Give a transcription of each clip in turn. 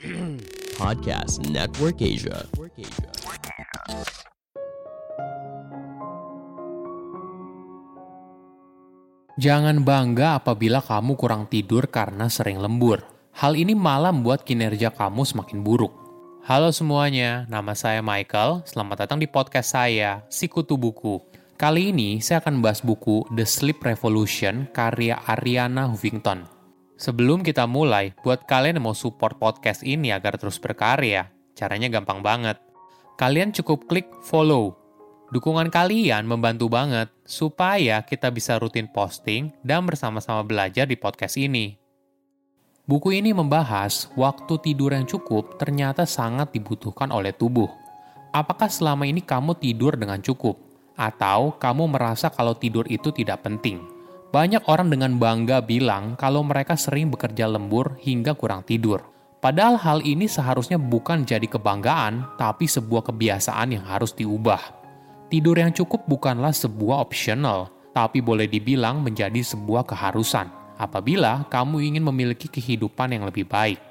Podcast Network Asia. Jangan bangga apabila kamu kurang tidur karena sering lembur. Hal ini malah membuat kinerja kamu semakin buruk. Halo semuanya, nama saya Michael. Selamat datang di podcast saya, Sikutu Buku. Kali ini saya akan membahas buku The Sleep Revolution karya Ariana Huffington. Sebelum kita mulai, buat kalian yang mau support podcast ini agar terus berkarya, caranya gampang banget. Kalian cukup klik follow Dukungan kalian membantu banget supaya kita bisa rutin posting dan bersama-sama belajar di podcast ini. Buku ini membahas waktu tidur yang cukup ternyata sangat dibutuhkan oleh tubuh. Apakah selama ini kamu tidur dengan cukup? Atau kamu merasa kalau tidur itu tidak penting? Banyak orang dengan bangga bilang kalau mereka sering bekerja lembur hingga kurang tidur. Padahal hal ini seharusnya bukan jadi kebanggaan, tapi sebuah kebiasaan yang harus diubah. Tidur yang cukup bukanlah sebuah optional, tapi boleh dibilang menjadi sebuah keharusan apabila kamu ingin memiliki kehidupan yang lebih baik.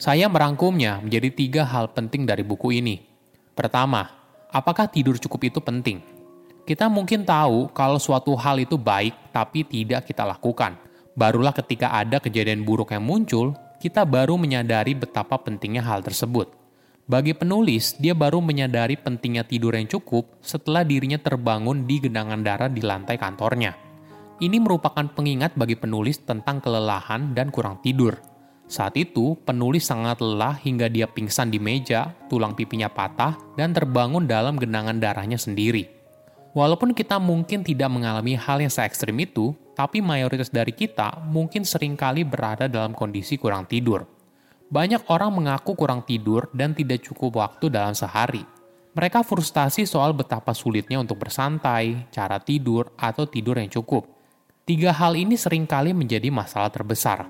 Saya merangkumnya menjadi tiga hal penting dari buku ini. Pertama, apakah tidur cukup itu penting? Kita mungkin tahu kalau suatu hal itu baik, tapi tidak kita lakukan. Barulah ketika ada kejadian buruk yang muncul, kita baru menyadari betapa pentingnya hal tersebut. Bagi penulis, dia baru menyadari pentingnya tidur yang cukup setelah dirinya terbangun di genangan darah di lantai kantornya. Ini merupakan pengingat bagi penulis tentang kelelahan dan kurang tidur. Saat itu, penulis sangat lelah hingga dia pingsan di meja, tulang pipinya patah, dan terbangun dalam genangan darahnya sendiri. Walaupun kita mungkin tidak mengalami hal yang se ekstrim itu, tapi mayoritas dari kita mungkin sering kali berada dalam kondisi kurang tidur. Banyak orang mengaku kurang tidur dan tidak cukup waktu dalam sehari. Mereka frustasi soal betapa sulitnya untuk bersantai, cara tidur, atau tidur yang cukup. Tiga hal ini sering kali menjadi masalah terbesar.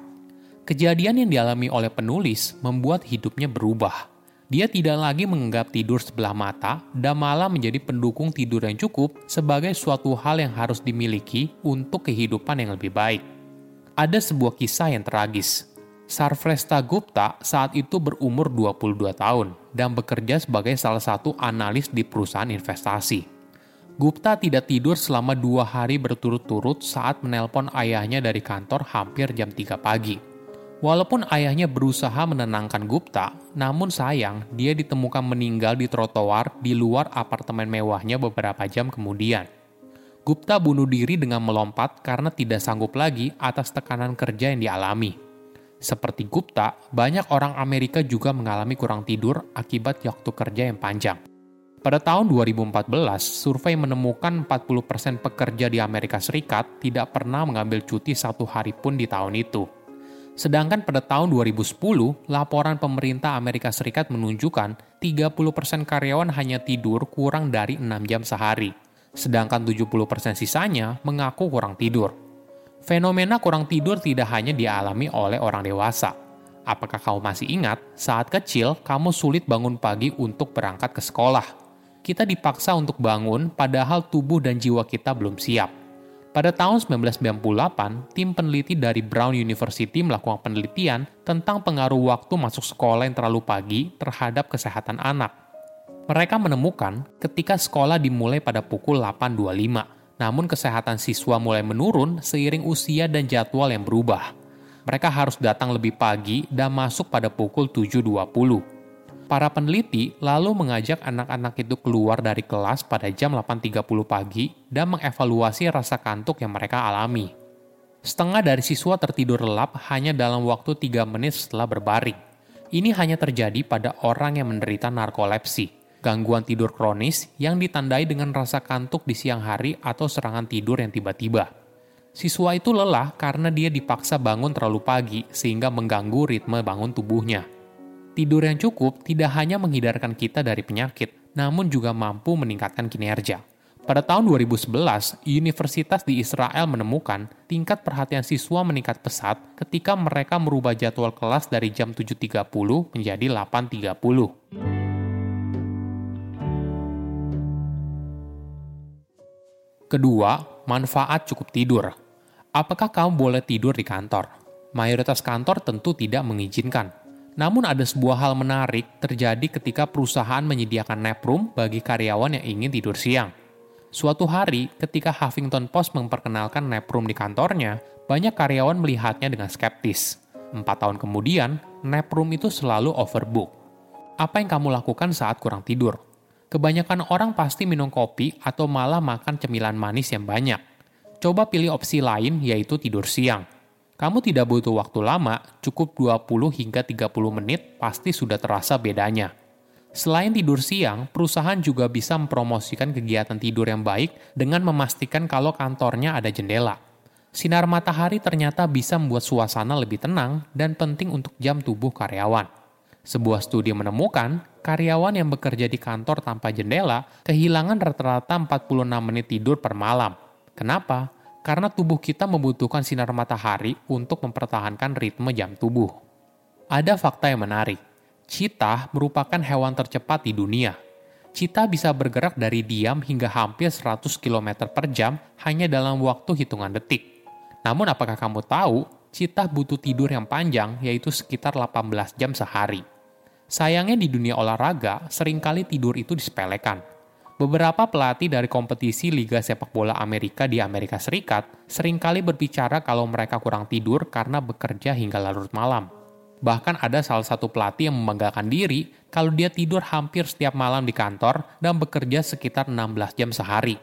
Kejadian yang dialami oleh penulis membuat hidupnya berubah. Dia tidak lagi menganggap tidur sebelah mata dan malah menjadi pendukung tidur yang cukup sebagai suatu hal yang harus dimiliki untuk kehidupan yang lebih baik. Ada sebuah kisah yang tragis Sarvresta Gupta saat itu berumur 22 tahun dan bekerja sebagai salah satu analis di perusahaan investasi. Gupta tidak tidur selama dua hari berturut-turut saat menelpon ayahnya dari kantor hampir jam 3 pagi. Walaupun ayahnya berusaha menenangkan Gupta, namun sayang dia ditemukan meninggal di trotoar di luar apartemen mewahnya beberapa jam kemudian. Gupta bunuh diri dengan melompat karena tidak sanggup lagi atas tekanan kerja yang dialami. Seperti Gupta, banyak orang Amerika juga mengalami kurang tidur akibat waktu kerja yang panjang. Pada tahun 2014, survei menemukan 40% pekerja di Amerika Serikat tidak pernah mengambil cuti satu hari pun di tahun itu. Sedangkan pada tahun 2010, laporan pemerintah Amerika Serikat menunjukkan 30% karyawan hanya tidur kurang dari 6 jam sehari. Sedangkan 70% sisanya mengaku kurang tidur. Fenomena kurang tidur tidak hanya dialami oleh orang dewasa. Apakah kamu masih ingat, saat kecil kamu sulit bangun pagi untuk berangkat ke sekolah? Kita dipaksa untuk bangun padahal tubuh dan jiwa kita belum siap. Pada tahun 1998, tim peneliti dari Brown University melakukan penelitian tentang pengaruh waktu masuk sekolah yang terlalu pagi terhadap kesehatan anak. Mereka menemukan ketika sekolah dimulai pada pukul 8.25, namun kesehatan siswa mulai menurun seiring usia dan jadwal yang berubah. Mereka harus datang lebih pagi dan masuk pada pukul 7.20. Para peneliti lalu mengajak anak-anak itu keluar dari kelas pada jam 8.30 pagi dan mengevaluasi rasa kantuk yang mereka alami. Setengah dari siswa tertidur lelap hanya dalam waktu 3 menit setelah berbaring. Ini hanya terjadi pada orang yang menderita narkolepsi gangguan tidur kronis yang ditandai dengan rasa kantuk di siang hari atau serangan tidur yang tiba-tiba. Siswa itu lelah karena dia dipaksa bangun terlalu pagi sehingga mengganggu ritme bangun tubuhnya. Tidur yang cukup tidak hanya menghindarkan kita dari penyakit, namun juga mampu meningkatkan kinerja. Pada tahun 2011, universitas di Israel menemukan tingkat perhatian siswa meningkat pesat ketika mereka merubah jadwal kelas dari jam 7.30 menjadi 8.30. Kedua, manfaat cukup tidur. Apakah kamu boleh tidur di kantor? Mayoritas kantor tentu tidak mengizinkan. Namun ada sebuah hal menarik terjadi ketika perusahaan menyediakan nap room bagi karyawan yang ingin tidur siang. Suatu hari, ketika Huffington Post memperkenalkan nap room di kantornya, banyak karyawan melihatnya dengan skeptis. Empat tahun kemudian, nap room itu selalu overbook. Apa yang kamu lakukan saat kurang tidur? Kebanyakan orang pasti minum kopi atau malah makan cemilan manis yang banyak. Coba pilih opsi lain yaitu tidur siang. Kamu tidak butuh waktu lama, cukup 20 hingga 30 menit pasti sudah terasa bedanya. Selain tidur siang, perusahaan juga bisa mempromosikan kegiatan tidur yang baik dengan memastikan kalau kantornya ada jendela. Sinar matahari ternyata bisa membuat suasana lebih tenang dan penting untuk jam tubuh karyawan. Sebuah studi menemukan, karyawan yang bekerja di kantor tanpa jendela kehilangan rata-rata 46 menit tidur per malam. Kenapa? Karena tubuh kita membutuhkan sinar matahari untuk mempertahankan ritme jam tubuh. Ada fakta yang menarik Cita merupakan hewan tercepat di dunia. Cita bisa bergerak dari diam hingga hampir 100 km per jam hanya dalam waktu hitungan detik. Namun apakah kamu tahu, cita butuh tidur yang panjang yaitu sekitar 18 jam sehari. Sayangnya di dunia olahraga, sering kali tidur itu disepelekan. Beberapa pelatih dari kompetisi Liga Sepak Bola Amerika di Amerika Serikat sering kali berbicara kalau mereka kurang tidur karena bekerja hingga larut malam. Bahkan ada salah satu pelatih yang membanggakan diri kalau dia tidur hampir setiap malam di kantor dan bekerja sekitar 16 jam sehari.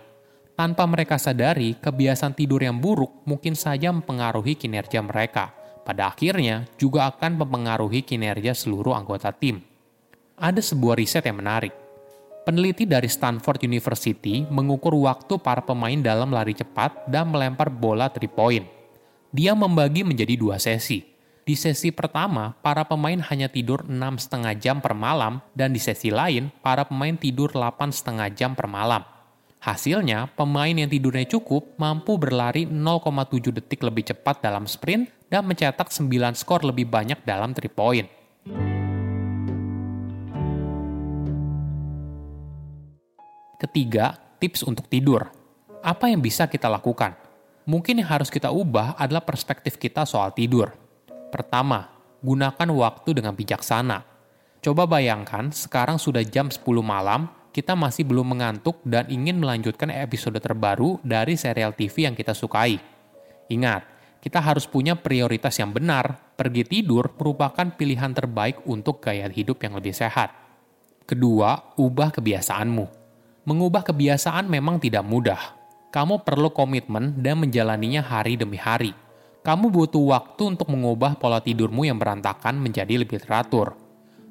Tanpa mereka sadari, kebiasaan tidur yang buruk mungkin saja mempengaruhi kinerja mereka. Pada akhirnya, juga akan mempengaruhi kinerja seluruh anggota tim. Ada sebuah riset yang menarik. Peneliti dari Stanford University mengukur waktu para pemain dalam lari cepat dan melempar bola 3 point. Dia membagi menjadi dua sesi, di sesi pertama, para pemain hanya tidur 6,5 jam per malam, dan di sesi lain, para pemain tidur 8,5 jam per malam. Hasilnya, pemain yang tidurnya cukup mampu berlari 0,7 detik lebih cepat dalam sprint dan mencetak 9 skor lebih banyak dalam 3 point. Ketiga, tips untuk tidur. Apa yang bisa kita lakukan? Mungkin yang harus kita ubah adalah perspektif kita soal tidur Pertama, gunakan waktu dengan bijaksana. Coba bayangkan, sekarang sudah jam 10 malam, kita masih belum mengantuk dan ingin melanjutkan episode terbaru dari serial TV yang kita sukai. Ingat, kita harus punya prioritas yang benar. Pergi tidur merupakan pilihan terbaik untuk gaya hidup yang lebih sehat. Kedua, ubah kebiasaanmu. Mengubah kebiasaan memang tidak mudah. Kamu perlu komitmen dan menjalaninya hari demi hari kamu butuh waktu untuk mengubah pola tidurmu yang berantakan menjadi lebih teratur.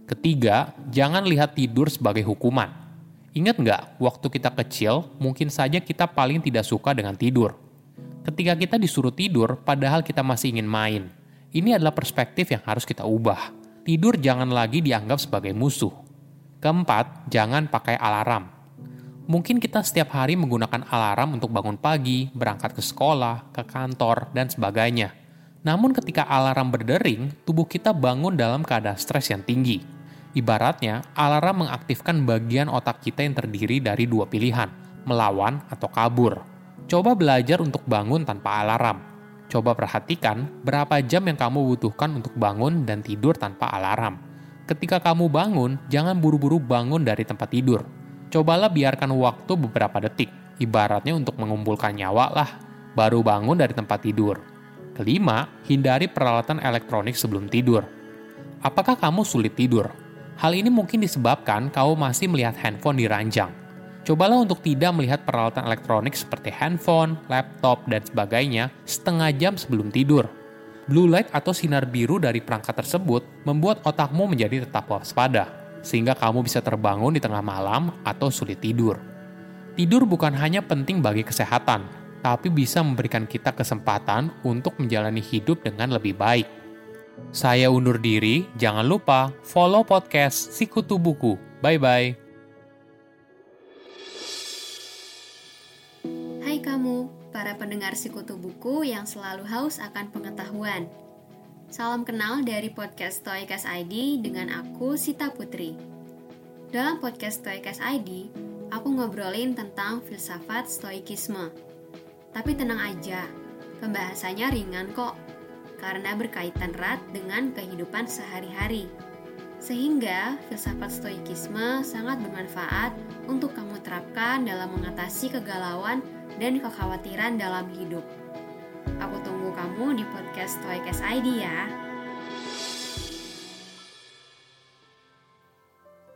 Ketiga, jangan lihat tidur sebagai hukuman. Ingat nggak, waktu kita kecil, mungkin saja kita paling tidak suka dengan tidur. Ketika kita disuruh tidur, padahal kita masih ingin main. Ini adalah perspektif yang harus kita ubah. Tidur jangan lagi dianggap sebagai musuh. Keempat, jangan pakai alarm. Mungkin kita setiap hari menggunakan alarm untuk bangun pagi, berangkat ke sekolah, ke kantor, dan sebagainya. Namun ketika alarm berdering, tubuh kita bangun dalam keadaan stres yang tinggi. Ibaratnya, alarm mengaktifkan bagian otak kita yang terdiri dari dua pilihan, melawan atau kabur. Coba belajar untuk bangun tanpa alarm. Coba perhatikan berapa jam yang kamu butuhkan untuk bangun dan tidur tanpa alarm. Ketika kamu bangun, jangan buru-buru bangun dari tempat tidur Cobalah biarkan waktu beberapa detik, ibaratnya untuk mengumpulkan nyawa lah, baru bangun dari tempat tidur. Kelima, hindari peralatan elektronik sebelum tidur. Apakah kamu sulit tidur? Hal ini mungkin disebabkan kamu masih melihat handphone di ranjang. Cobalah untuk tidak melihat peralatan elektronik seperti handphone, laptop, dan sebagainya setengah jam sebelum tidur. Blue light atau sinar biru dari perangkat tersebut membuat otakmu menjadi tetap waspada sehingga kamu bisa terbangun di tengah malam atau sulit tidur. Tidur bukan hanya penting bagi kesehatan, tapi bisa memberikan kita kesempatan untuk menjalani hidup dengan lebih baik. Saya undur diri, jangan lupa follow podcast Sikutu Buku. Bye-bye. Hai kamu, para pendengar Sikutu Buku yang selalu haus akan pengetahuan. Salam kenal dari podcast Stoikas ID dengan aku Sita Putri. Dalam podcast Stoikas ID, aku ngobrolin tentang filsafat stoikisme. Tapi tenang aja, pembahasannya ringan kok, karena berkaitan erat dengan kehidupan sehari-hari. Sehingga filsafat stoikisme sangat bermanfaat untuk kamu terapkan dalam mengatasi kegalauan dan kekhawatiran dalam hidup. Aku tunggu kamu di podcast Stoikes ID ya.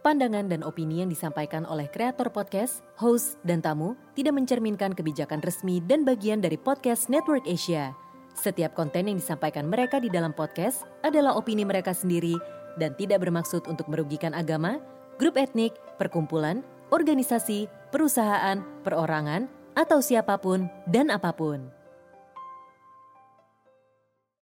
Pandangan dan opini yang disampaikan oleh kreator podcast, host, dan tamu tidak mencerminkan kebijakan resmi dan bagian dari podcast Network Asia. Setiap konten yang disampaikan mereka di dalam podcast adalah opini mereka sendiri dan tidak bermaksud untuk merugikan agama, grup etnik, perkumpulan, organisasi, perusahaan, perorangan, atau siapa pun dan apa pun.